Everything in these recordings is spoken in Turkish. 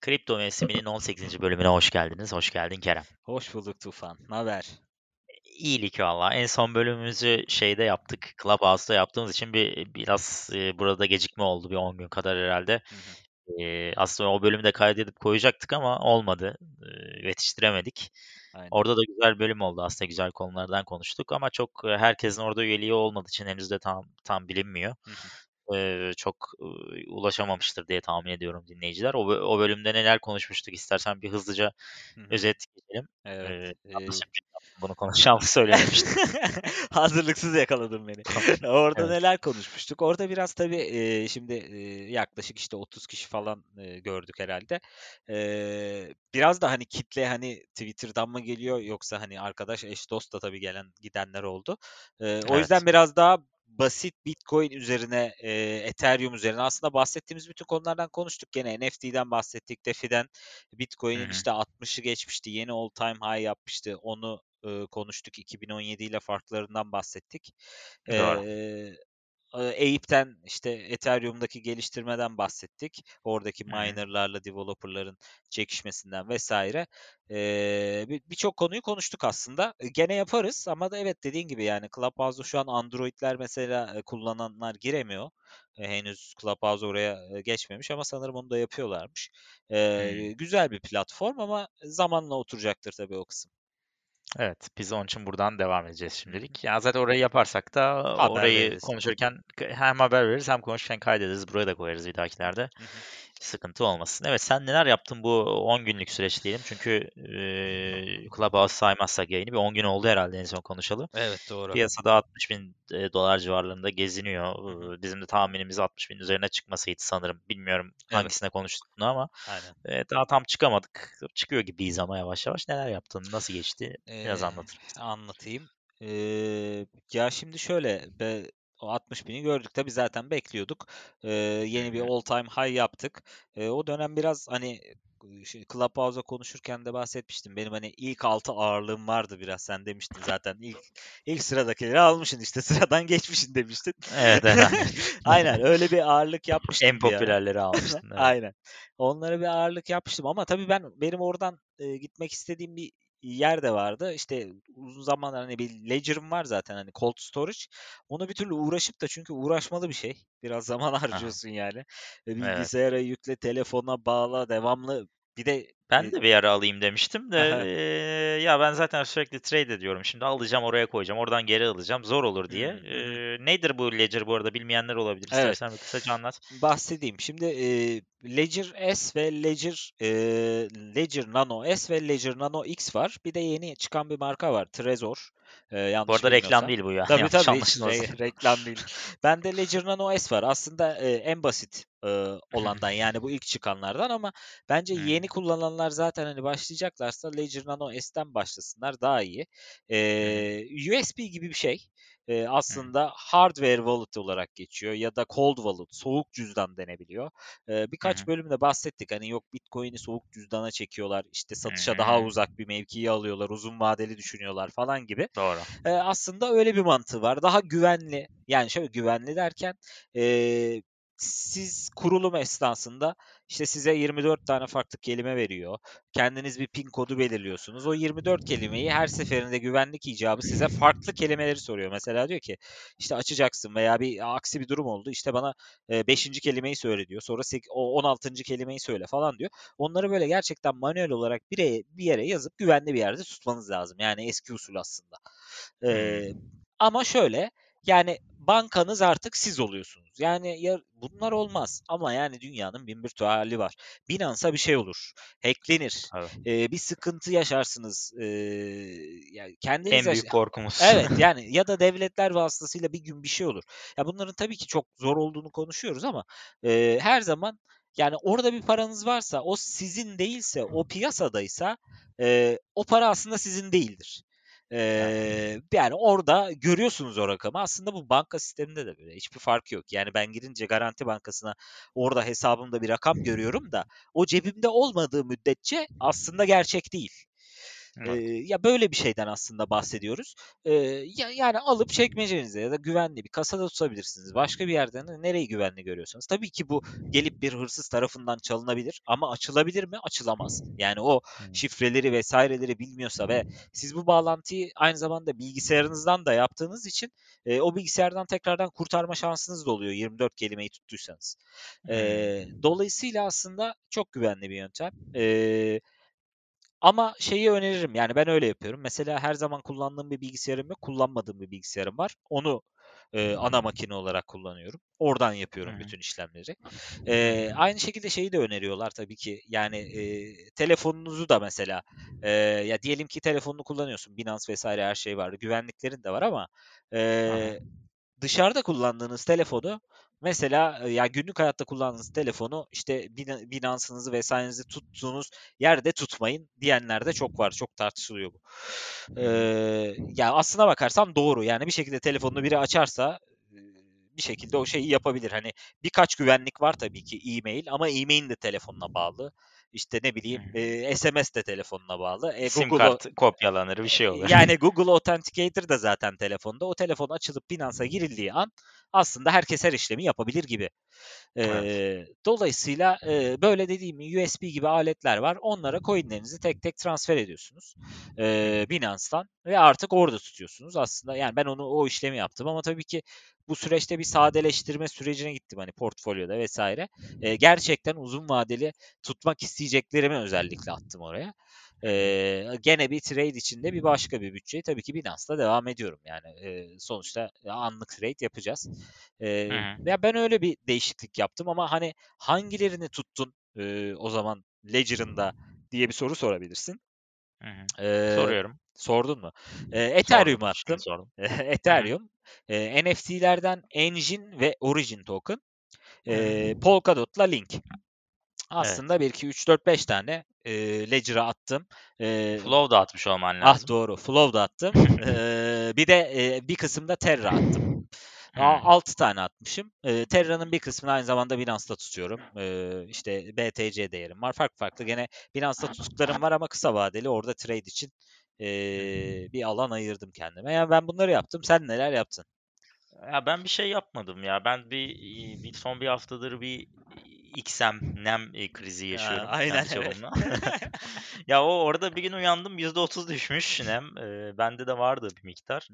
Kripto mevsiminin 18. bölümüne hoş geldiniz. Hoş geldin Kerem. Hoş bulduk Tufan. Ne haber? İyilik valla. En son bölümümüzü şeyde yaptık. Clubhouse'da yaptığımız için bir biraz e, burada gecikme oldu. Bir 10 gün kadar herhalde. Hı hı. E, aslında o bölümü de kaydedip koyacaktık ama olmadı. E, yetiştiremedik. Aynen. Orada da güzel bölüm oldu aslında. Güzel konulardan konuştuk ama çok e, herkesin orada üyeliği olmadığı için henüz de tam tam bilinmiyor. Hı hı. E, çok ulaşamamıştır diye tahmin ediyorum dinleyiciler. O, o bölümde neler konuşmuştuk istersen bir hızlıca Hı özet geçelim. Evet. Ee, ee, bunu konuşacağımı söylememiştim. Hazırlıksız yakaladın beni. Orada Evet. neler konuşmuştuk? Orada biraz tabii e, şimdi e, yaklaşık işte 30 kişi falan e, gördük herhalde. E, biraz da hani kitle hani Twitter'dan mı geliyor yoksa hani arkadaş eş dost da tabii gelen gidenler oldu. E, o Evet. yüzden biraz daha basit Bitcoin üzerine, e, Ethereum üzerine aslında bahsettiğimiz bütün konulardan konuştuk. Gene NFT'den bahsettik, DeFi'den. Bitcoin'in işte 60'ı geçmişti, yeni all time high yapmıştı. Onu e, konuştuk. 2017 ile farklarından bahsettik. Doğru. Eyüp'ten işte Ethereum'daki geliştirmeden bahsettik. Oradaki minerlarla developerların çekişmesinden vesaire. Ee, bir- Birçok konuyu konuştuk aslında. E, Gene yaparız ama da evet dediğin gibi yani Clubhouse'da şu an Android'ler mesela e, kullananlar giremiyor. E, henüz Clubhouse oraya e, geçmemiş ama sanırım onu da yapıyorlarmış. Ee, Hmm. güzel bir platform ama zamanla oturacaktır tabii o kısım. Evet, biz onun için buradan devam edeceğiz şimdilik. Ya zaten orayı yaparsak da Haber orayı veririz. konuşurken hem haber veririz hem konuşurken kaydederiz. Buraya da koyarız bir dahakilerde. Hı hı. Sıkıntı olmasın. Evet sen neler yaptın bu 10 günlük süreç diyelim. Çünkü e, Clubhouse saymazsak yayını bir 10 gün oldu herhalde en son konuşalı. Evet doğru. Piyasada 60 bin e, dolar civarlarında geziniyor. E, Bizim de tahminimiz 60 bin üzerine çıkmasıydı sanırım. Bilmiyorum Evet. hangisine konuştuk bunu ama Aynen. e, daha tam çıkamadık. Çıkıyor gibiyiz ama yavaş yavaş. Neler yaptın? Nasıl geçti? Biraz Ee, anlatır mısın? anlatayım. Ee, ya şimdi şöyle be, o 60 bini gördük tabii zaten bekliyorduk. Ee, yeni bir all time high yaptık. Ee, o dönem biraz hani şey, Clubhouse'da konuşurken de bahsetmiştim. Benim hani ilk altı ağırlığım vardı biraz. Sen demiştin zaten ilk ilk sıradakileri almışsın işte sıradan geçmişsin demiştin. Evet, evet. Aynen öyle bir ağırlık yapmıştım En popülerleri almıştın. Evet. Aynen. Onlara bir ağırlık yapmıştım ama tabii ben benim oradan e, gitmek istediğim bir yer de vardı. İşte uzun zamanlar hani bir ledger'ım var zaten hani cold storage. Ona bir türlü uğraşıp da çünkü uğraşmalı bir şey. Biraz zaman harcıyorsun yani. E, Evet. Bilgisayara yükle, telefona bağla, devamlı. Bir de Ben e, de bir ara alayım demiştim de eee, ya ben zaten sürekli trade ediyorum. Şimdi alacağım oraya koyacağım. Oradan geri alacağım. Zor olur diye. Eee, nedir bu Ledger bu arada bilmeyenler olabilir. Evet. İstersen bir kısaca anlat. bahsedeyim. Şimdi e, Ledger S ve Ledger e, Ledger Nano S ve Ledger Nano X var. Bir de yeni çıkan bir marka var. Trezor. E, Bu yanlış arada reklam değil bu ya. Tabii Yanlış tabii hiç re- reklam değil. Bende Ledger Nano S var. Aslında e, en basit e, olandan yani bu ilk çıkanlardan ama bence Hmm, yeni kullananlar zaten hani başlayacaklarsa Ledger Nano S'ten başlasınlar daha iyi. E, USB gibi bir şey. E, aslında hardware wallet olarak geçiyor ya da cold wallet, soğuk cüzdan denebiliyor. E, birkaç bölümde bahsettik. Hani yok Bitcoin'i soğuk cüzdana çekiyorlar, işte satışa daha uzak bir mevkiyi alıyorlar, uzun vadeli düşünüyorlar falan gibi. Doğru. Eee, aslında öyle bir mantığı var. Daha güvenli. Yani şöyle güvenli derken eee, siz kurulum esnasında işte size 24 tane farklı kelime veriyor. Kendiniz bir pin kodu belirliyorsunuz. O 24 kelimeyi her seferinde güvenlik icabı size farklı kelimeleri soruyor. Mesela diyor ki işte açacaksın veya bir aksi bir durum oldu. İşte bana 5. kelimeyi söyle diyor. Sonra sek- o 16. kelimeyi söyle falan diyor. Onları böyle gerçekten manuel olarak bir yere, bir yere yazıp güvenli bir yerde tutmanız lazım. Yani eski usul aslında. Hmm, ama şöyle yani bankanız artık siz oluyorsunuz. Yani ya bunlar olmaz ama yani dünyanın bin bir türlü hali var. Binance'a bir şey olur. Hacklenir. tabii. Eee, bir sıkıntı yaşarsınız. Eee, yani kendiniz En yaş- büyük korkumuz. Evet yani ya da devletler vasıtasıyla bir gün bir şey olur. Ya bunların tabii ki çok zor olduğunu konuşuyoruz ama eee, her zaman yani orada bir paranız varsa o sizin değilse o piyasadaysa eee, o para aslında sizin değildir. Eee, yani orada görüyorsunuz o rakamı. Aslında bu banka sisteminde de böyle. Hiçbir farkı yok. Yani ben girince Garanti Bankası'na orada hesabımda bir rakam görüyorum da o cebimde olmadığı müddetçe aslında gerçek değil. Evet. ya böyle bir şeyden aslında bahsediyoruz. Eee, ya yani alıp çekmecenize ya da güvenli bir kasada tutabilirsiniz. Başka bir yerden de nereyi güvenli görüyorsanız. Tabii ki bu gelip bir hırsız tarafından çalınabilir ama açılabilir mi? Açılamaz. Yani o şifreleri vesaireleri bilmiyorsa ve siz bu bağlantıyı aynı zamanda bilgisayarınızdan da yaptığınız için eee, o bilgisayardan tekrardan kurtarma şansınız da oluyor 24 kelimeyi tuttuysanız. Hımm. dolayısıyla aslında çok güvenli bir yöntem. Eee, ama şeyi öneririm yani ben öyle yapıyorum. Mesela her zaman kullandığım bir bilgisayarım yok, kullanmadığım bir bilgisayarım var. Onu eee, ana makine olarak kullanıyorum. Oradan yapıyorum hı. bütün işlemleri. Hı. aynı şekilde şeyi de öneriyorlar tabii ki. Yani eee, telefonunuzu da mesela eee, ya diyelim ki telefonunu kullanıyorsun. Binance vesaire her şey var. Güvenliklerin de var ama Hı hı. eee, dışarıda kullandığınız telefonu mesela e, ya günlük hayatta kullandığınız telefonu işte Bina- Binance'ınızı vesairenizi tuttuğunuz yerde tutmayın diyenler de çok var. Çok tartışılıyor bu. Hı hı. Eee, ya aslına bakarsan doğru. Yani bir şekilde telefonunu biri açarsa bir şekilde o şeyi yapabilir. Hani birkaç güvenlik var tabii ki e-mail ama e-mail de telefonuna bağlı. İşte ne bileyim e, SMS de telefonuna bağlı. E, Sim Google o- kart kopyalanır, bir şey olur. yani Google Authenticator da zaten telefonda. O telefon açılıp Binance'a girildiği an aslında herkes her işlemi yapabilir gibi. Evet. Eee, dolayısıyla eee, böyle dediğim USB gibi aletler var. Onlara coinlerinizi tek tek transfer ediyorsunuz hı. Binance'tan ve artık orada tutuyorsunuz. Aslında yani ben onu o işlemi yaptım ama tabii ki bu süreçte bir sadeleştirme sürecine gittim hani portfolyoda vesaire. Eee, gerçekten uzun vadeli tutmak isteyeceklerimi özellikle attım oraya. Eee, gene bir trade içinde bir başka bir bütçe. Tabii ki Binance'da devam ediyorum. Yani eee, sonuçta anlık trade yapacağız. Hı. ya ben öyle bir değişiklik yaptım ama hani hangilerini tuttun eee, o zaman Ledger'ında diye bir soru sorabilirsin. Hı hı. Eee, Soruyorum. sordun mu? Sordum. Ethereum Şimdi attım. sordum. Ethereum, eee, NFT'lerden Engine ve Origin token, eee, Polkadot'la Link. Evet. Aslında 1, 2, 3, 4, 5 tane eee, Ledger'a attım. Eee, Flow da atmış olman ah lazım. doğru, Flow da attım. Eee, bir de eee, bir kısımda Terra attım. A Hımm. 6 tane atmışım. Eee, Terra'nın bir kısmını aynı zamanda Binance'da tutuyorum. Eee, işte BTC değerim var. Farklı farklı gene Binance'da tuttuklarım var ama kısa vadeli orada trade için Eee, bir alan ayırdım kendime. Yani ben bunları yaptım. Sen neler yaptın? Ya, ben bir şey yapmadım ya. Ben bir, bir son bir haftadır bir, XM, NEM, krizi yaşıyorum aynen kendi evet. Ya, o orada bir gün uyandım %30 düşmüş NEM. Eee, bende de vardı bir miktar.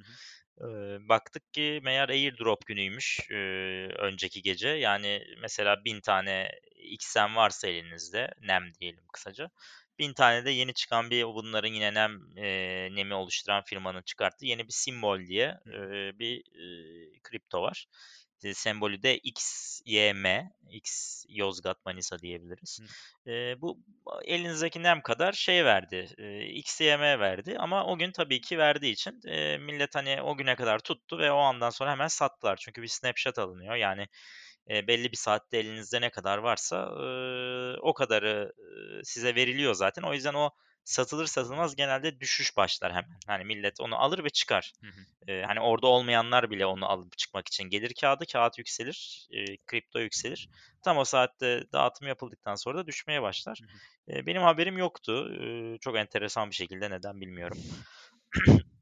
Eee, baktık ki meğer airdrop günüymüş, eee, önceki gece. Yani mesela 1000 tane XM varsa elinizde, NEM diyelim kısaca. 1000 tane de yeni çıkan bir bunların yine NEM, eee, NEM'i oluşturan firmanın çıkarttığı yeni bir Symbol diye, eee, bir, eee, kripto var. İşte sembolü de XYM, X Yozgat Manisa diyebiliriz. Hı. Eee, bu elinizdeki nem kadar şey verdi, eee, XYM verdi ama o gün tabii ki verdiği için, eee, millet, hani, o güne kadar tuttu ve o andan sonra hemen sattılar. Çünkü bir snapshot alınıyor. Yani, eee, belli bir saatte elinizde ne kadar varsa, ııı, o kadarı, ııı, size veriliyor zaten. O yüzden o satılır satılmaz genelde düşüş başlar hemen. Hani, millet onu alır ve çıkar. Hı hı. Eee, hani, orada olmayanlar bile onu alıp çıkmak için gelir kağıdı, kağıt yükselir, eee, kripto yükselir. Tam o saatte dağıtım yapıldıktan sonra da düşmeye başlar. Hı hı. Eee, benim haberim yoktu. Eee, çok enteresan bir şekilde neden bilmiyorum.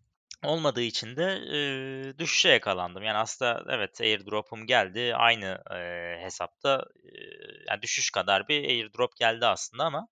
Olmadığı için de, eee, düşüşe yakalandım. Yani, aslında evet, airdrop'um geldi. Aynı, eee, hesapta, eee, yani, düşüş kadar bir airdrop geldi aslında ama,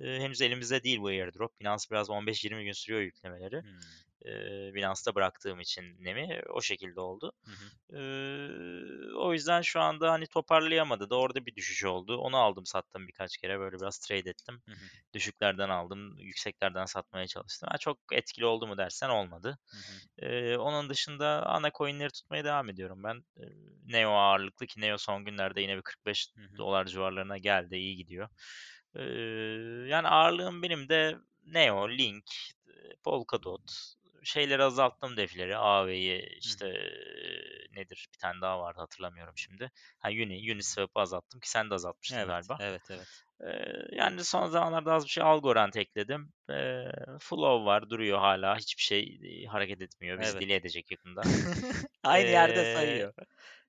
eee, henüz elimizde değil bu airdrop. Binance biraz 15-20 gün sürüyor yüklemeleri. Hımm. Eee, Binance'da bıraktığım için NEM'i o şekilde oldu. Hı hı. Eee, o yüzden şu anda, hani, toparlayamadı da orada bir düşüş oldu. Onu aldım sattım birkaç kere. Böyle biraz trade ettim. Hı hı. Düşüklerden aldım, yükseklerden satmaya çalıştım. Ha, çok etkili oldu mu dersen olmadı. Hı hı. Eee, onun dışında ana coin'leri tutmaya devam ediyorum ben. Eee, Neo ağırlıklı ki Neo son günlerde yine bir Hı hı. $45 civarlarına geldi, iyi gidiyor. Eee, yani ağırlığım benim de Neo, Link, Polkadot, şeyleri azalttım defleri, AAV'yi, Hı işte, hı. nedir bir tane daha vardı hatırlamıyorum şimdi. Ha, Uni, Uniswap'ı azalttım ki sen de azaltmıştın Evet, galiba. evet, evet. Eee, yani son zamanlarda az bir şey Algorand ekledim. Eee, Flow var, duruyor hala Hiçbir şey, hareket etmiyor. Bizi Evet. deli edecek yakında. Aynı yerde Eee, sayıyor.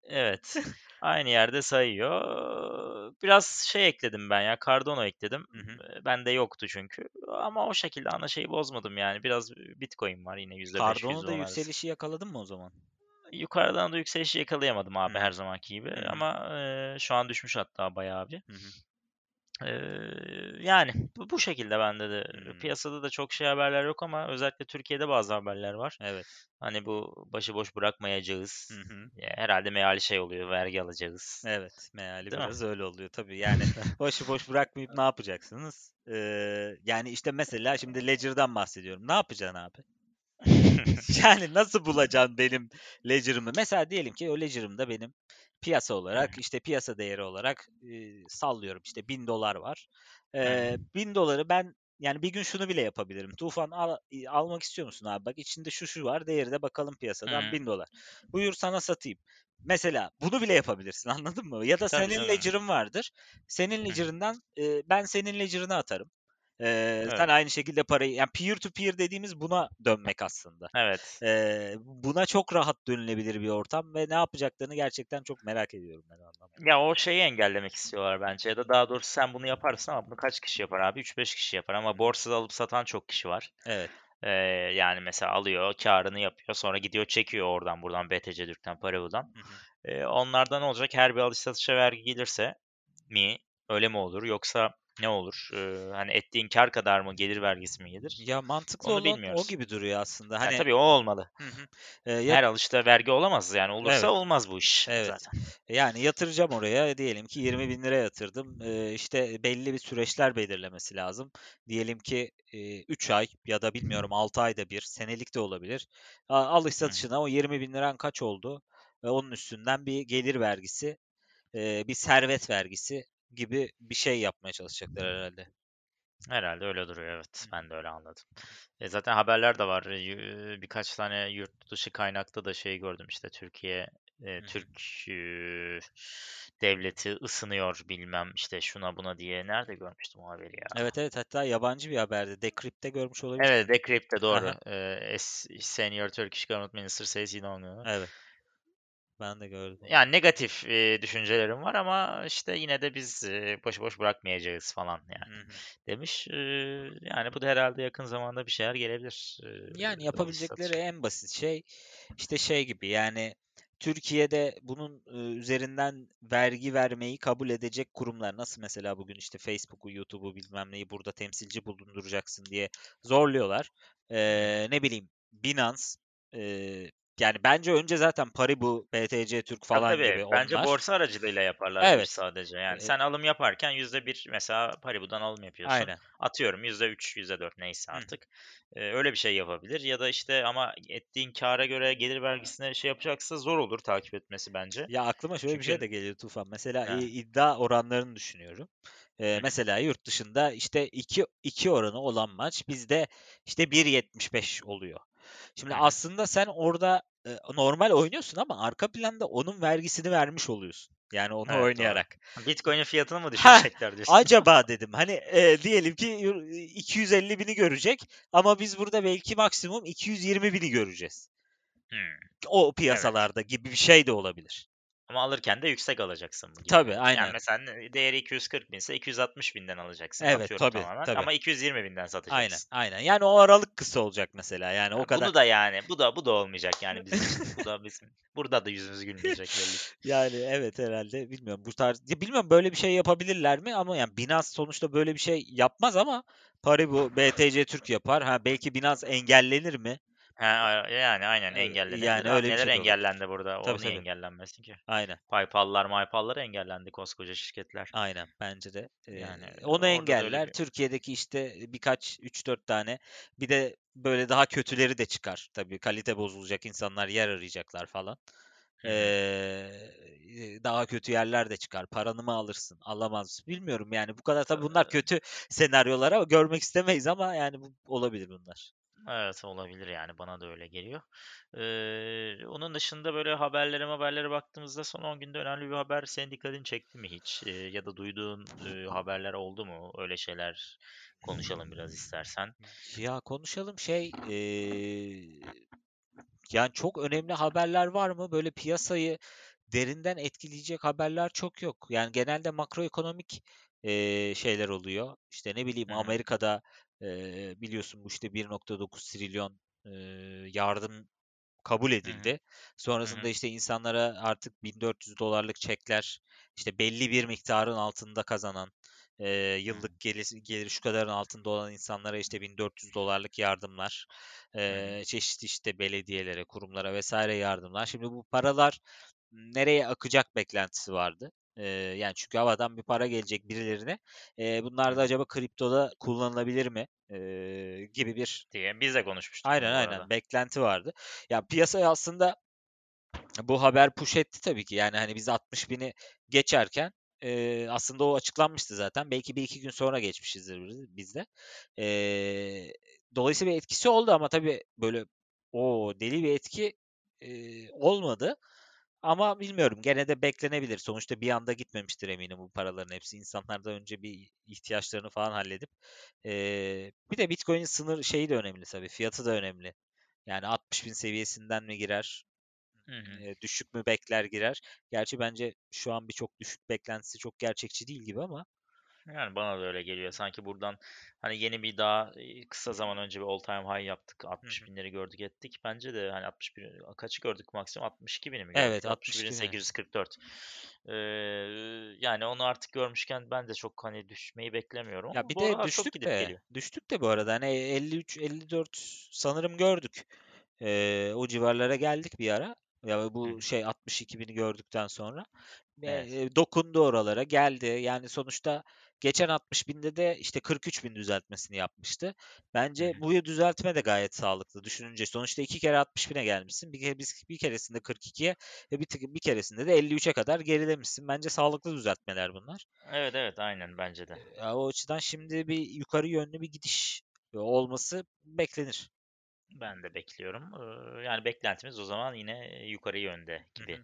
Evet. Aynı yerde sayıyor. Biraz şey ekledim ben ya. Cardano ekledim. Hı hı. Bende yoktu çünkü. Ama o şekilde ana şeyi bozmadım yani. Biraz Bitcoin var yine %5, Cardano'da %10 arası. yükselişi yakaladın mı o zaman? Yukarıdan da yükselişi yakalayamadım abi Hı. her zamanki gibi. Hı. Ama eee, şu an düşmüş hatta bayağı bir. Hı hı. Yani bu, bu şekilde bende de. Hmm. Piyasada da çok şey haberler yok ama özellikle Türkiye'de bazı haberler var. Evet. Hani bu başıboş bırakmayacağız. Hı hı. Ya herhalde meali şey oluyor. Vergi alacağız. Evet, meali Değil mi? biraz öyle oluyor tabii. Yani boşu boş bırakmayıp ne yapacaksınız? Ee, yani işte mesela şimdi Ledger'dan bahsediyorum. Ne yapacaksın abi? Yani nasıl bulacaksın benim Ledger'ımı? Mesela diyelim ki o Ledger'ımda benim piyasa olarak işte piyasa değeri olarak e, sallıyorum işte 1000 dolar var. Ee, 1000 doları ben yani bir gün şunu bile yapabilirim. Tufan al, almak istiyor musun abi? Bak içinde şu şu var. Değeri de bakalım piyasadan Hı. 1000 dolar. Buyur sana satayım. Mesela bunu bile yapabilirsin anladın mı? Ya da Tabii senin. Ledger'ın vardır. Senin. Ledger'ından e, ben senin Ledger'ını atarım. Ee, Evet. Sen aynı şekilde parayı yani peer to peer dediğimiz buna dönmek aslında. Evet. Ee, buna çok rahat dönülebilir bir ortam ve ne yapacaklarını gerçekten çok merak ediyorum ben anlamda. Ya o şeyi engellemek istiyorlar bence ya da daha doğrusu sen bunu yaparsın ama bunu kaç kişi yapar abi? 3-5 kişi yapar ama borsada alıp satan çok kişi var. Evet. Ee, yani mesela alıyor, karını yapıyor, sonra gidiyor çekiyor oradan buradan BTC Türk'ten, hı. Ee, onlardan olacak? Her bir alış satışa vergi gelirse mi? Öyle mi olur? Yoksa ne olur? Ee, hani ettiğin kar kadar mı gelir vergisi mi gelir? Ya mantıklı Onu olan o bilmiyoruz. gibi duruyor aslında. Hani tabii o olmalı. Hı hı. Ee, ya- Her alışta vergi olamaz yani olursa Evet. olmaz bu iş Evet. zaten. Yani yatıracağım oraya diyelim ki 20 bin lira yatırdım. Ee, işte belli bir süreçler belirlemesi lazım. Diyelim ki 3 ay ya da bilmiyorum 6 ayda bir senelik de olabilir. Alış satışına o 20 bin liran kaç oldu? Ve onun üstünden bir gelir vergisi, e, bir servet vergisi gibi bir şey yapmaya çalışacaklar herhalde. Herhalde öyle duruyor evet. Ben de öyle anladım. E zaten haberler de var. E, yu- Birkaç tane yurt dışı kaynakta da şey gördüm işte Türkiye e, hı. Türk e, devleti ısınıyor bilmem işte şuna buna diye. Nerede görmüştüm o haberi ya? Evet evet hatta yabancı bir haberde. Decrypt'te görmüş olabilirsin. Evet, Decrypt'te doğru. Aha. E, S- Senior Turkish Government Minister says he don't know. Evet. Ben de gördüm. Yani negatif e, düşüncelerim var ama işte yine de biz e, boş boş bırakmayacağız falan yani Hı hı. demiş. E, yani bu da herhalde yakın zamanda bir şeyler gelebilir. e, Yani yapabilecekleri satış. en basit şey işte şey gibi yani Türkiye'de bunun e, üzerinden vergi vermeyi kabul edecek kurumlar nasıl mesela bugün işte Facebook'u, YouTube'u bilmem neyi burada temsilci bulunduracaksın diye zorluyorlar. Ee, ne bileyim Binance e, yani bence önce zaten Paribu, BTC Türk Ya falan tabii gibi bence onlar. borsa aracılığıyla yaparlar Evet. sadece. Yani e, sen alım yaparken yüzde bir mesela Paribu'dan alım yapıyorsun. aynen. Atıyorum yüzde üç, yüzde dört neyse Hı. artık. E, öyle bir şey yapabilir. Ya da işte ama ettiğin kâra göre gelir vergisine şey yapacaksa zor olur takip etmesi bence. Ya aklıma şöyle bir şey Çünkü de geliyor Tufan. Mesela ha. iddia oranlarını düşünüyorum. Ee, Hı hı. mesela yurt dışında işte 2 2 oranı olan maç bizde işte 1.75 oluyor. Şimdi aslında sen orada e, normal oynuyorsun ama arka planda onun vergisini vermiş oluyorsun. Yani onu Evet doğru. oynayarak. Bitcoin'in fiyatını mı düşürecekler diyorsun? acaba dedim. Hani e, diyelim ki yur- 250 bini görecek ama biz burada belki maksimum 220 bini göreceğiz. Hmm, O evet. piyasalarda gibi bir şey de olabilir. Ama alırken de yüksek alacaksın bu gibi. Tabii Yani aynen. mesela ne- değeri 240 binse 260 binden alacaksın Evet atıyorum tabii tamamen tabii. ama 220 binden Aynen satacaksın. aynen. Yani o aralık kısa olacak mesela. Yani o Ha, kadar. bunu da yani bu da bu da olmayacak yani bizim bu da bizim burada da yüzümüz gülmeyecek belli. Yani evet herhalde bilmiyorum bu tarz ya bilmiyorum böyle bir şey yapabilirler mi ama yani Binance sonuçta böyle bir şey yapmaz ama Paribu BTC Türk yapar. Ha belki Binance engellenir mi? Ha, a- yani aynen engellenebilir. Yani öyle bir neler şey engellendi burada? Tabii O tabii. engellenmesin ki? Aynen. PayPal'lar, MyPal'lar engellendi koskoca şirketler. Aynen bence de. Ee, Yani onu engeller. bir Türkiye'deki işte birkaç 3-4 tane bir de böyle daha kötüleri de çıkar. Tabii kalite bozulacak insanlar yer arayacaklar falan. Ee, daha kötü yerler de çıkar. Paranı mı alırsın? Alamaz. Bilmiyorum yani bu kadar tabii bunlar kötü senaryolar ama görmek istemeyiz ama yani bu olabilir bunlar. Evet olabilir yani bana da öyle geliyor. Ee, onun dışında böyle haberlere haberlere baktığımızda son 10 günde önemli bir haber senin dikkatini çekti mi hiç? Ee, ya da duyduğun e, haberler oldu mu? Öyle şeyler konuşalım biraz istersen. Ya konuşalım şey ee, yani çok önemli haberler var mı? Böyle piyasayı derinden etkileyecek haberler çok yok. Yani genelde makroekonomik eee, şeyler oluyor. İşte ne bileyim. Amerika'da eee, biliyorsun bu işte 1.9 trilyon eee, yardım kabul edildi. Hı Sonrasında hı. işte insanlara artık 1400 dolarlık çekler, işte belli bir miktarın altında kazanan, hı. yıllık geliri, geliri şu kadarın altında olan insanlara işte 1400 dolarlık yardımlar, eee, çeşitli işte belediyelere, kurumlara vesaire yardımlar. Şimdi bu paralar nereye akacak beklentisi vardı. Eee, yani çünkü havadan bir para gelecek birilerine. Hı bunlar da acaba kriptoda kullanılabilir mi? Eee, gibi bir Diye biz de konuşmuştuk aynen aynen arada. beklenti vardı. Ya piyasaya aslında bu haber push etti tabii ki. Yani hani biz 60 bini geçerken eee, aslında o açıklanmıştı zaten. Belki bir iki gün sonra geçmişizdir biz biz de. Eee, dolayısıyla bir etkisi oldu ama tabii böyle o deli bir etki eee, olmadı. Ama bilmiyorum gene de beklenebilir. Sonuçta bir anda gitmemiştir eminim bu paraların hepsi. İnsanlardan önce bir ihtiyaçlarını falan halledip. eee, bir de Bitcoin'in sınır şeyi de önemli tabii. Fiyatı da önemli. Yani 60 bin seviyesinden mi girer? Hı hı. Eee, düşük mü bekler girer? Gerçi bence şu an birçok düşük beklentisi çok gerçekçi değil gibi ama. Yani bana da öyle geliyor. Sanki buradan hani yeni bir daha kısa zaman önce bir all time high yaptık. Hı 60 hı. binleri gördük ettik. Bence de hani 61 kaçı gördük maksimum 62 bini mi Evet gördük? 62 bin. 61.844. Ee, yani onu artık görmüşken ben de çok hani düşmeyi beklemiyorum Ya ama bir bu de düştük gidip de geliyor. düştük de bu arada hani 53 54 sanırım gördük. Eee, o civarlara geldik bir ara. Ya bu şey 62 bini gördükten sonra. Evet. Dokundu oralara geldi. Yani sonuçta geçen 60 binde de işte 43 bin düzeltmesini yapmıştı. Bence bu düzeltme de gayet sağlıklı düşününce. Sonuçta iki kere 60 bine gelmişsin. Bir, kere, bir, bir keresinde 42'ye ve bir, bir keresinde de 53'e kadar gerilemişsin. Bence sağlıklı düzeltmeler bunlar. Evet evet aynen bence de. Ya o açıdan şimdi bir yukarı yönlü bir gidiş olması beklenir. Ben de bekliyorum. Yani beklentimiz o zaman yine yukarı yönde gibi.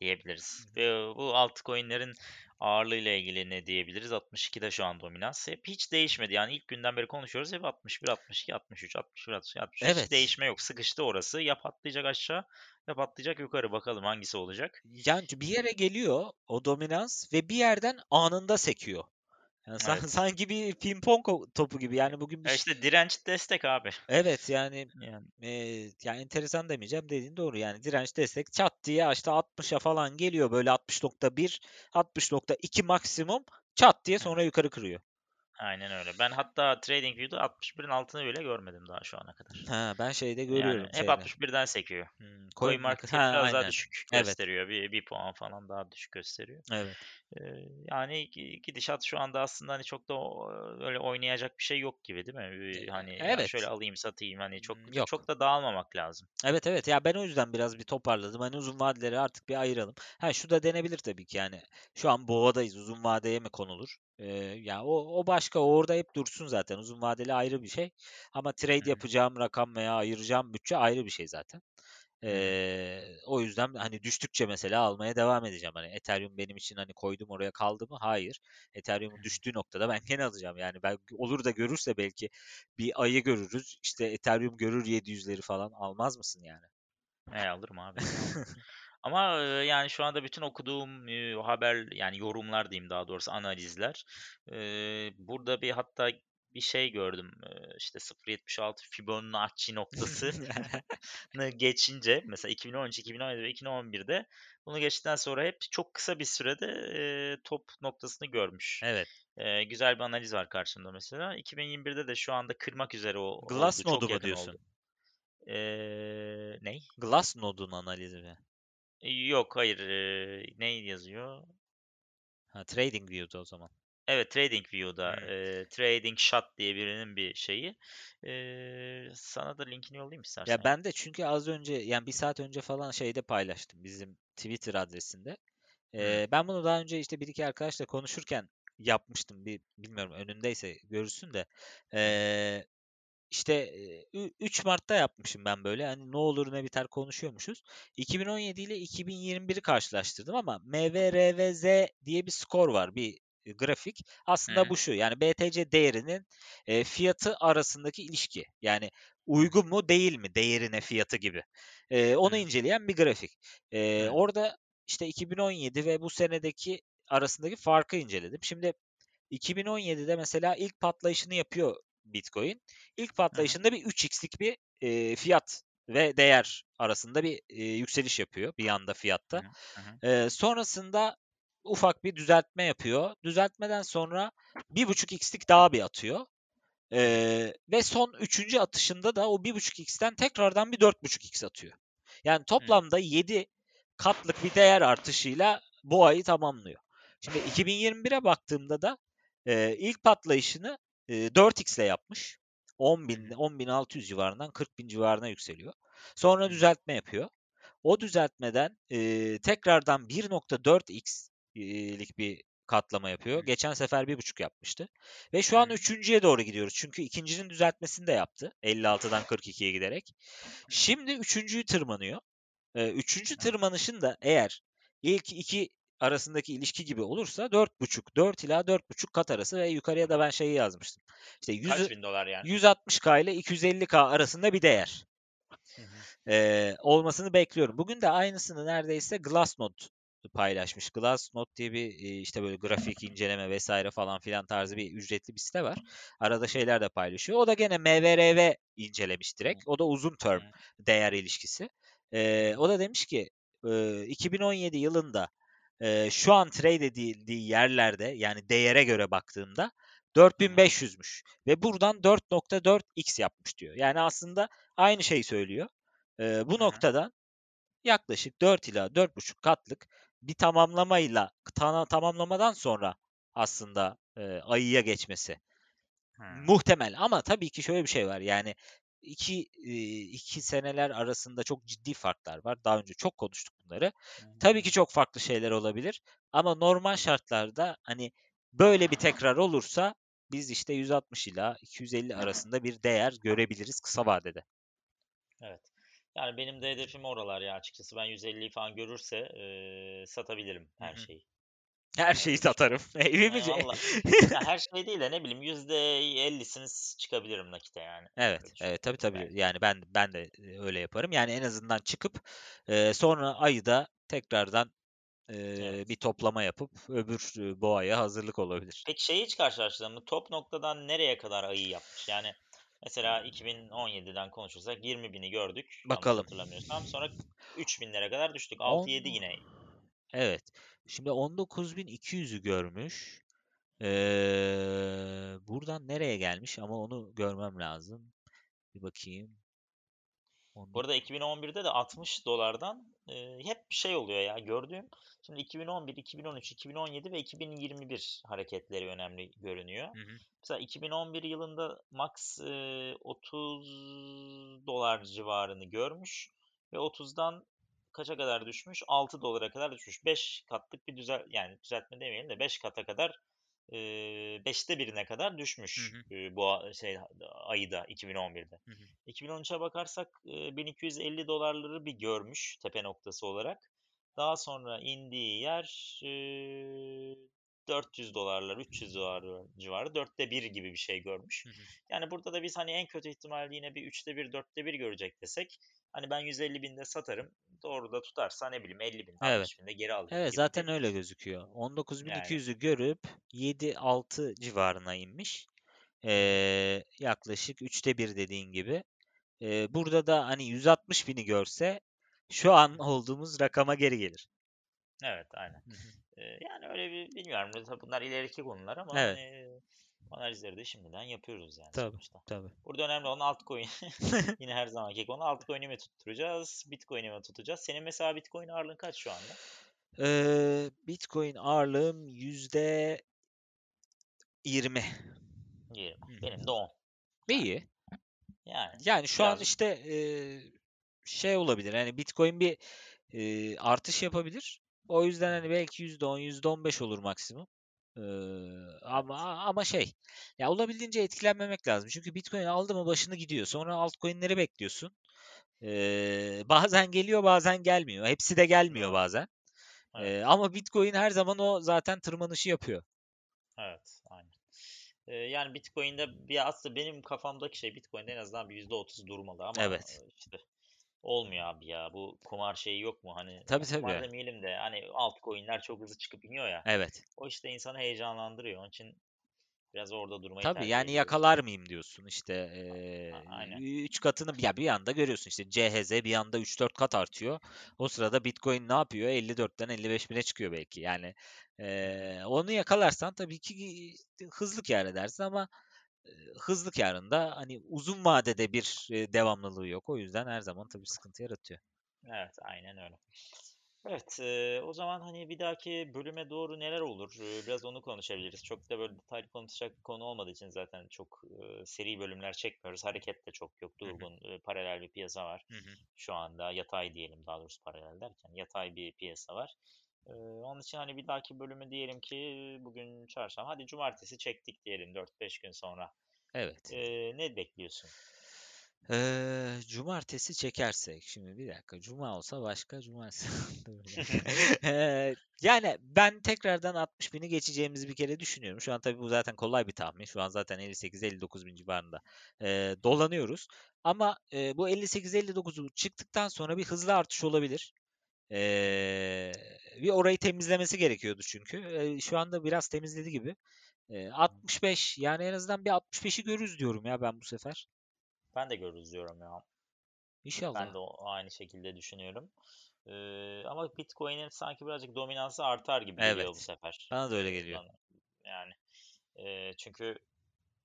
diyebiliriz. Ve bu altcoin'lerin ağırlığıyla ilgili ne diyebiliriz? 62'de şu an dominans. Hep hiç değişmedi. Yani ilk günden beri konuşuyoruz. Hep 61, 62, 63, 61, 62, 63. Hiç Evet. değişme yok. Sıkıştı orası. Ya patlayacak aşağı ya patlayacak yukarı. Bakalım hangisi olacak. Yani bir yere geliyor o dominans ve bir yerden anında sekiyor. Yani san- Evet. sanki bir pimpon topu gibi. Yani bugün bir E ş- işte direnç destek abi. evet yani Yani. e, yani enteresan demeyeceğim dediğin doğru yani direnç destek çat diye işte 60'a falan geliyor böyle 60.1 60.2 maksimum çat diye sonra yukarı kırıyor. Aynen öyle. Ben hatta TradingView'da 61'in altını bile görmedim daha şu ana kadar. Ha ben şeyde Yani görüyorum hep şeyde. 61'den sekiyor. Hmm, CoinMarket ha CoinMarketCap biraz daha aynen. düşük Evet. gösteriyor. Bir, bir puan falan daha düşük gösteriyor. Evet. Eee, yani gi gidişat şu anda aslında, hani, çok da öyle oynayacak bir şey yok gibi değil mi? E, Eee, hani, ya şöyle evet. alayım satayım, hani, çok Hmm, Yok. çok da dağılmamak lazım. Evet evet ya ben o yüzden biraz bir toparladım. Hani uzun vadeleri artık bir ayıralım. Ha şu da denebilir tabii ki yani. Şu an boğadayız. Uzun vadeye mi konulur? Ee, ya o, o başka. O orada hep dursun zaten. Uzun vadeli ayrı bir şey. Ama trade hı. yapacağım rakam veya ayıracağım bütçe ayrı bir şey zaten. Ee, o yüzden hani düştükçe mesela almaya devam edeceğim. Hani Ethereum benim için hani koydum oraya kaldı mı? Hayır. Ethereum'un düştüğü noktada ben gene alacağım. Yani ben olur da görürse belki bir ayı görürüz. İşte Ethereum görür 700'leri falan. Almaz mısın yani? E, alırım abi? Ama, yani, şu anda bütün okuduğum, haber, yani, yorumlar diyeyim daha doğrusu, analizler, burada bir hatta bir şey gördüm, işte 0.76 Fibonacci noktası nı geçince mesela 2013, 2017 ve 2011'de bunu geçtikten sonra hep çok kısa bir sürede, top noktasını görmüş. Evet. Güzel bir analiz var karşımda mesela. 2021'de de şu anda kırmak üzere o oldu, Glassnode'u çok mu diyorsun? oldu. Eee, ney? Glassnode'un analizi mi? Yok, hayır. Eee, ne yazıyor? Ha, TradingView'da o zaman. Evet, TradingView'da, Hmm. eee, Trading Shot diye birinin bir şeyi. Eee, sana da linkini yollayayım istersen Ya ben de çünkü az önce yani bir saat önce falan şeyde paylaştım bizim Twitter adresinde. Ee, ben bunu daha önce işte bir iki arkadaşla konuşurken yapmıştım. Bir bilmiyorum önündeyse görürsün de. Ee, İşte e, 3 Mart'ta yapmışım ben böyle. Hani ne olur ne biter konuşuyormuşuz. 2017 ile 2021'i karşılaştırdım ama MVRVZ diye bir skor var. Bir e, grafik. Aslında hı. bu şu. Yani BTC değerinin e, fiyatı arasındaki ilişki. Yani uygun mu değil mi değerine fiyatı gibi. E, onu hı. inceleyen bir grafik. E, Evet. orada işte 2017 ve bu senedeki arasındaki farkı inceledim. Şimdi 2017'de mesela ilk patlayışını yapıyor Bitcoin. İlk patlayışında bir 3x'lik bir e, fiyat ve değer arasında bir e, yükseliş yapıyor bir anda fiyatta. Hı hı. E, sonrasında ufak bir düzeltme yapıyor. Düzeltmeden sonra 1.5x'lik daha bir atıyor. Ee, ve son üçüncü atışında da o 1.5x'ten tekrardan bir 4.5x atıyor. Yani toplamda 7 katlık bir değer artışıyla bu ayı tamamlıyor. Şimdi 2021'e baktığımda da e, ilk patlayışını e, 4x ile yapmış. 10.000 10.600 civarından 40.000 civarına yükseliyor. Sonra düzeltme yapıyor. O düzeltmeden e, tekrardan 1.4x'lik bir katlama yapıyor. Geçen sefer 1.5 yapmıştı. Ve şu an üçüncüye doğru gidiyoruz. Çünkü ikincinin düzeltmesini de yaptı. 56'dan 42'ye giderek. Şimdi üçüncüyü tırmanıyor. Ee, üçüncü tırmanışın da eğer ilk iki arasındaki ilişki gibi olursa 4.5, 4 ila 4.5 kat arası ve yukarıya da ben şeyi yazmıştım. İşte 100, Kaç bin dolar yani? 160K ile 250K arasında bir değer. Ee, olmasını bekliyorum. Bugün de aynısını neredeyse Glassnode paylaşmış. Glassnode diye bir işte böyle grafik inceleme vesaire falan filan tarzı bir ücretli bir site var. Arada şeyler de paylaşıyor. O da gene MVRV incelemiş direkt. O da uzun term değer ilişkisi. Ee, o da demiş ki 2017 yılında şu an trade edildiği yerlerde yani değere göre baktığımda 4500'müş ve buradan 4.4x yapmış diyor. Yani aslında aynı şeyi söylüyor. Ee, bu noktadan yaklaşık 4 ila 4.5 katlık bir tamamlamayla ta- tamamlamadan sonra aslında e, ayıya geçmesi hmm. muhtemel ama tabii ki şöyle bir şey var yani iki iki seneler arasında çok ciddi farklar var. Daha önce çok konuştuk bunları. Hmm. Tabii ki çok farklı şeyler olabilir ama normal şartlarda hani böyle bir tekrar olursa biz işte 160 ila 250 arasında bir değer görebiliriz kısa vadede. Evet. Yani benim de hedefim oralar ya açıkçası. Ben 150'yi falan görürse e, satabilirim her şeyi. Her şeyi satarım. Evimi yani ya her şey değil de ne bileyim %50'sini çıkabilirim nakite yani. Evet, evet tabii tabii. Yani. yani ben ben de öyle yaparım. Yani en azından çıkıp e, sonra ayı da tekrardan e, evet. bir toplama yapıp öbür boğaya hazırlık olabilir. Peki şeyi hiç karşılaştırdın mı? Top noktadan nereye kadar ayı yapmış? Yani Mesela 2017'den konuşursak 20 bini gördük. Bakalım. Hatırlamıyorsam. Sonra 3 binlere kadar düştük. 6-7 yine. Evet. Şimdi 19.200'ü görmüş. Ee, buradan nereye gelmiş ama onu görmem lazım. Bir bakayım. Bu arada 2011'de de 60 dolardan e, hep bir şey oluyor ya gördüğüm. Şimdi 2011, 2013, 2017 ve 2021 hareketleri önemli görünüyor. Hı hı. Mesela 2011 yılında max e, 30 dolar civarını görmüş ve 30'dan kaça kadar düşmüş? 6 dolara kadar düşmüş. 5 katlık bir düzel yani düzeltme demeyelim de 5 kata kadar e, 5'te birine kadar düşmüş hı hı. E, bu şey ayıda 2011'de. Hı hı. 2013'e bakarsak e, 1250 dolarları bir görmüş tepe noktası olarak. Daha sonra indiği yer e, 400 dolarlar, 300 dolar civarı, dörtte bir gibi bir şey görmüş. Hı hı. Yani burada da biz hani en kötü ihtimalle yine bir üçte bir, dörtte bir görecek desek Hani ben 150 binde satarım. Doğru da tutarsa ne bileyim 50 bin, evet. 60 binde geri alırım. Evet zaten öyle gözüküyor. 19.200'ü yani. görüp 7-6 civarına inmiş. Ee, yaklaşık 3'te 1 dediğin gibi. Ee, burada da hani 160 bini görse şu an olduğumuz rakama geri gelir. Evet aynen. ee, yani öyle bir bilmiyorum. Bunlar ileriki konular ama evet. hani analizleri de şimdiden yapıyoruz yani tabii, sonuçta. Tabii. Burada önemli olan altcoin. Yine her zamanki konu altcoin'i mi tutturacağız, bitcoin'i mi tutacağız? Senin mesela bitcoin ağırlığın kaç şu anda? Ee, bitcoin ağırlığım yüzde 20. 20. Benim de 10. İyi. Yani, yani şu biraz... an işte e, şey olabilir. Yani Bitcoin bir e, artış yapabilir. O yüzden hani belki %10, %15 olur maksimum. Ee, ama ama şey ya olabildiğince etkilenmemek lazım. Çünkü Bitcoin aldı mı başını gidiyor. Sonra altcoin'leri bekliyorsun. Ee, bazen geliyor bazen gelmiyor. Hepsi de gelmiyor bazen. Evet. Ee, ama Bitcoin her zaman o zaten tırmanışı yapıyor. Evet, aynen. Ee, yani Bitcoin'de bir aslında benim kafamdaki şey Bitcoin'de en azından bir %30 durmalı ama evet. işte Olmuyor abi ya. Bu kumar şeyi yok mu? Hani Tabii kumar tabii. demeyelim de hani altcoin'ler çok hızlı çıkıp iniyor ya. Evet. O işte insanı heyecanlandırıyor. Onun için biraz orada durmayı Tabii tercih yani ediyoruz. yakalar mıyım diyorsun işte aynen. 3 katını ya bir anda görüyorsun işte CHZ bir anda 3-4 kat artıyor. O sırada Bitcoin ne yapıyor? 54'ten 55 bine çıkıyor belki. Yani eee, onu yakalarsan tabii ki hızlı kâr edersin ama e, hızlı kârında hani uzun vadede bir e, devamlılığı yok. O yüzden her zaman tabii sıkıntı yaratıyor. Evet, aynen öyle. Evet, eee, o zaman hani bir dahaki bölüme doğru neler olur? Biraz onu konuşabiliriz. Çok da böyle detaylı konuşacak bir konu olmadığı için zaten çok eee, seri bölümler çekmiyoruz. Hareket de çok yok. Durgun, eee, paralel bir piyasa var. Hı hı. Şu anda yatay diyelim daha doğrusu paralel derken yatay bir piyasa var. Eee, onun için hani bir dahaki bölümü diyelim ki bugün çarşamba. Hadi cumartesi çektik diyelim 4-5 gün sonra. Evet. Eee, ne bekliyorsun? Eee, cumartesi çekersek şimdi bir dakika cuma olsa başka cumartesi. Eee, yani ben tekrardan 60 bini geçeceğimizi bir kere düşünüyorum. Şu an tabii bu zaten kolay bir tahmin. Şu an zaten 58-59 bin civarında eee, dolanıyoruz. Ama eee, bu 58-59'u çıktıktan sonra bir hızlı artış olabilir. Eee, bir orayı temizlemesi gerekiyordu çünkü. Eee, şu anda biraz temizledi gibi. Eee, 65 yani en azından bir 65'i görürüz diyorum ya ben bu sefer. Ben de görürüz diyorum ya. İnşallah. Ben de o, aynı şekilde düşünüyorum. Ee, ama Bitcoin'in sanki birazcık dominansı artar gibi geliyor bu Evet. sefer. Bana da öyle geliyor. Yani e, çünkü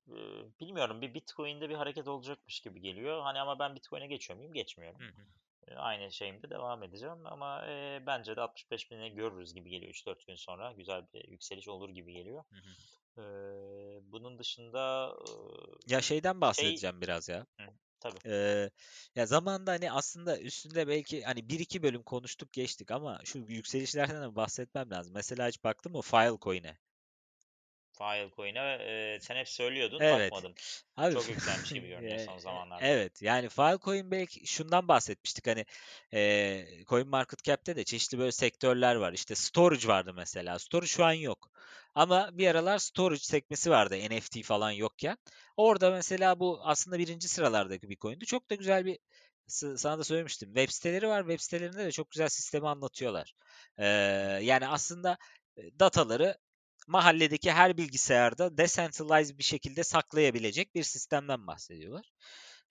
e, bilmiyorum bir Bitcoin'de bir hareket olacakmış gibi geliyor. Hani ama ben Bitcoin'e geçiyor muyum? Geçmiyorum. Hı hı. E, aynı şeyimde devam edeceğim ama e, bence de 65 bini görürüz gibi geliyor 3-4 gün sonra. Güzel bir yükseliş olur gibi geliyor. Hı hı. Ee, bunun dışında e, Ya şeyden şey bahsedeceğim biraz ya. Hı, tabii. Eee, ya zamanında hani aslında üstünde belki hani bir iki bölüm konuştuk geçtik ama şu yükselişlerden de bahsetmem lazım. Mesela hiç baktın mı Filecoin'e? Filecoin'e e, sen hep söylüyordun Evet. bakmadım. Abi Çok yükselmiş gibi görünüyor son e, zamanlarda. evet yani Filecoin belki şundan bahsetmiştik hani e, CoinMarketCap'te de çeşitli böyle sektörler var. İşte storage vardı mesela. Storage şu an yok. Ama bir aralar storage sekmesi vardı NFT falan yokken. Orada mesela bu aslında birinci sıralardaki bir coin'di. Çok da güzel bir sana da söylemiştim. Web siteleri var. Web sitelerinde de çok güzel sistemi anlatıyorlar. Ee, yani aslında dataları mahalledeki her bilgisayarda decentralized bir şekilde saklayabilecek bir sistemden bahsediyorlar.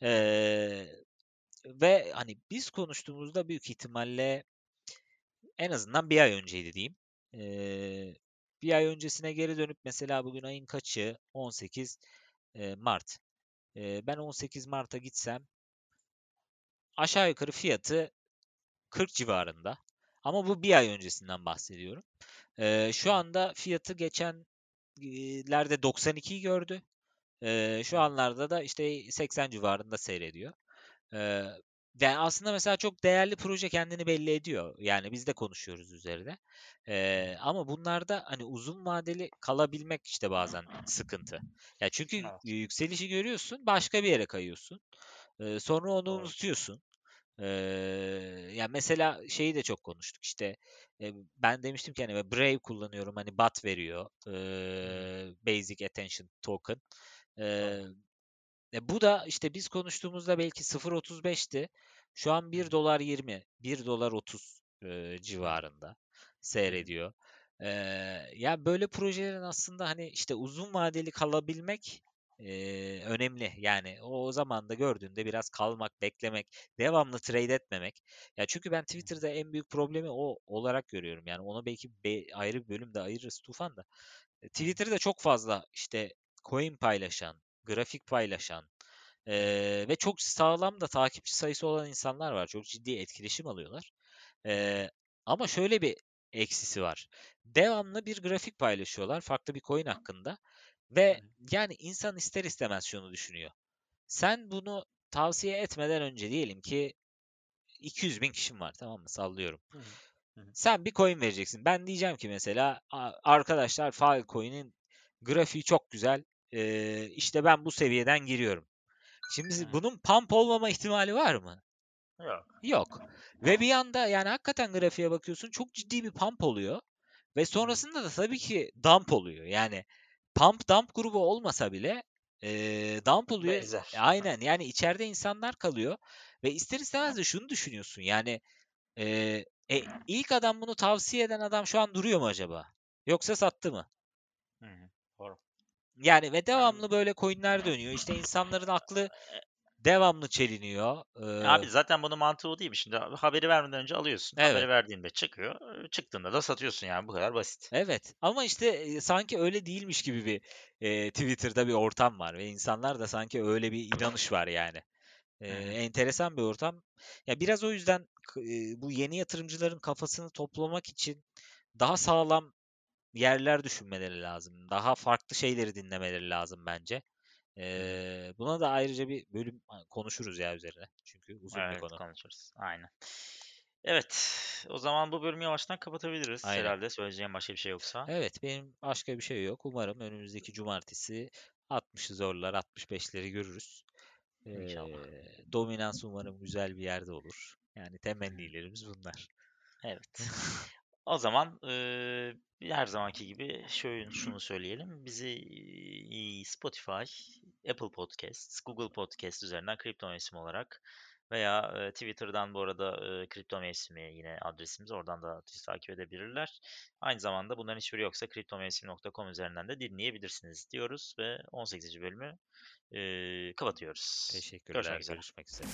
Ee, ve hani biz konuştuğumuzda büyük ihtimalle en azından bir ay önceydi diyeyim. Ee, bir ay öncesine geri dönüp mesela bugün ayın kaçı? 18 e, Mart. Ee, ben 18 Mart'a gitsem aşağı yukarı fiyatı 40 civarında. Ama bu bir ay öncesinden bahsediyorum. Ee, şu anda fiyatı geçenlerde 92'yi gördü. Ee, şu anlarda da işte 80 civarında seyrediyor. Ee, yani aslında mesela çok değerli proje kendini belli ediyor. Yani biz de konuşuyoruz üzerine. Ee, ama bunlarda hani uzun vadeli kalabilmek işte bazen sıkıntı. Ya çünkü Evet, yükselişi görüyorsun, başka bir yere kayıyorsun. Ee, sonra onu doğru. unutuyorsun. Ee, ya mesela şeyi de çok konuştuk işte e, ben demiştim ki hani Brave kullanıyorum hani BAT veriyor ee, Basic Attention Token. E, bu da işte biz konuştuğumuzda belki 0.35'ti. Şu an 1 dolar 20, 1 dolar 30 e, civarında seyrediyor. Ee, ya böyle projelerin aslında hani işte uzun vadeli kalabilmek e, önemli. Yani o zaman da gördüğünde biraz kalmak, beklemek, devamlı trade etmemek. Ya çünkü ben Twitter'da en büyük problemi o olarak görüyorum. Yani ona belki be- ayrı bir bölümde ayırırız Tufan da. E, Twitter'da çok fazla işte coin paylaşan, grafik paylaşan eee, ve çok sağlam da takipçi sayısı olan insanlar var. Çok ciddi etkileşim alıyorlar. Eee, ama şöyle bir eksisi var. Devamlı bir grafik paylaşıyorlar farklı bir coin hakkında ve yani insan ister istemez şunu düşünüyor. Sen bunu tavsiye etmeden önce diyelim ki 200 bin kişim var tamam mı sallıyorum. Sen bir coin vereceksin. Ben diyeceğim ki mesela arkadaşlar Filecoin'in grafiği çok güzel. Ee, işte ben bu seviyeden giriyorum. Şimdi bunun pump olmama ihtimali var mı? Yok. Yok. Ve bir anda yani hakikaten grafiğe bakıyorsun çok ciddi bir pump oluyor. Ve sonrasında da tabii ki dump oluyor. Yani pump dump grubu olmasa bile e, dump oluyor. Benzer. E, aynen yani içeride insanlar kalıyor. Ve ister istemez de şunu düşünüyorsun yani e, e, ilk adam bunu tavsiye eden adam şu an duruyor mu acaba? Yoksa sattı mı? Hı hı. Doğru. Yani ve devamlı böyle coinler dönüyor. İşte insanların aklı devamlı çeliniyor. Ee, Abi zaten bunun mantığı o değil mi? Şimdi haberi vermeden önce alıyorsun. Evet. Haberi verdiğinde çıkıyor. Çıktığında da satıyorsun yani bu kadar basit. Evet ama işte sanki öyle değilmiş gibi bir e, Twitter'da bir ortam var ve insanlar da sanki öyle bir inanış var yani. E, hı. enteresan bir ortam. Ya biraz o yüzden e, bu yeni yatırımcıların kafasını toplamak için daha sağlam yerler düşünmeleri lazım. Daha farklı şeyleri dinlemeleri lazım bence. E, buna da ayrıca bir bölüm konuşuruz ya üzerine. Çünkü uzun bir Evet konu. konuşuruz. Aynen. Evet. O zaman bu bölümü yavaştan kapatabiliriz Aynen. herhalde. Söyleyeceğim başka bir şey yoksa. Evet, benim başka bir şey yok. Umarım önümüzdeki cumartesi 60'ı zorlar, 65'leri görürüz. İnşallah. Ee, dominans umarım güzel bir yerde olur. Yani temennilerimiz bunlar. Evet. O zaman eee, her zamanki gibi şöyle şunu söyleyelim. Bizi Spotify, Apple Podcasts, Google Podcast üzerinden kripto mevsimi olarak veya eee, Twitter'dan bu arada eee, kripto mevsimi yine adresimiz. Oradan da bizi takip edebilirler. Aynı zamanda bunların hiçbiri yoksa kriptomevsim.com üzerinden de dinleyebilirsiniz diyoruz ve 18. bölümü eee, kapatıyoruz. Teşekkürler. Görüşmek üzere. Görüşmek üzere.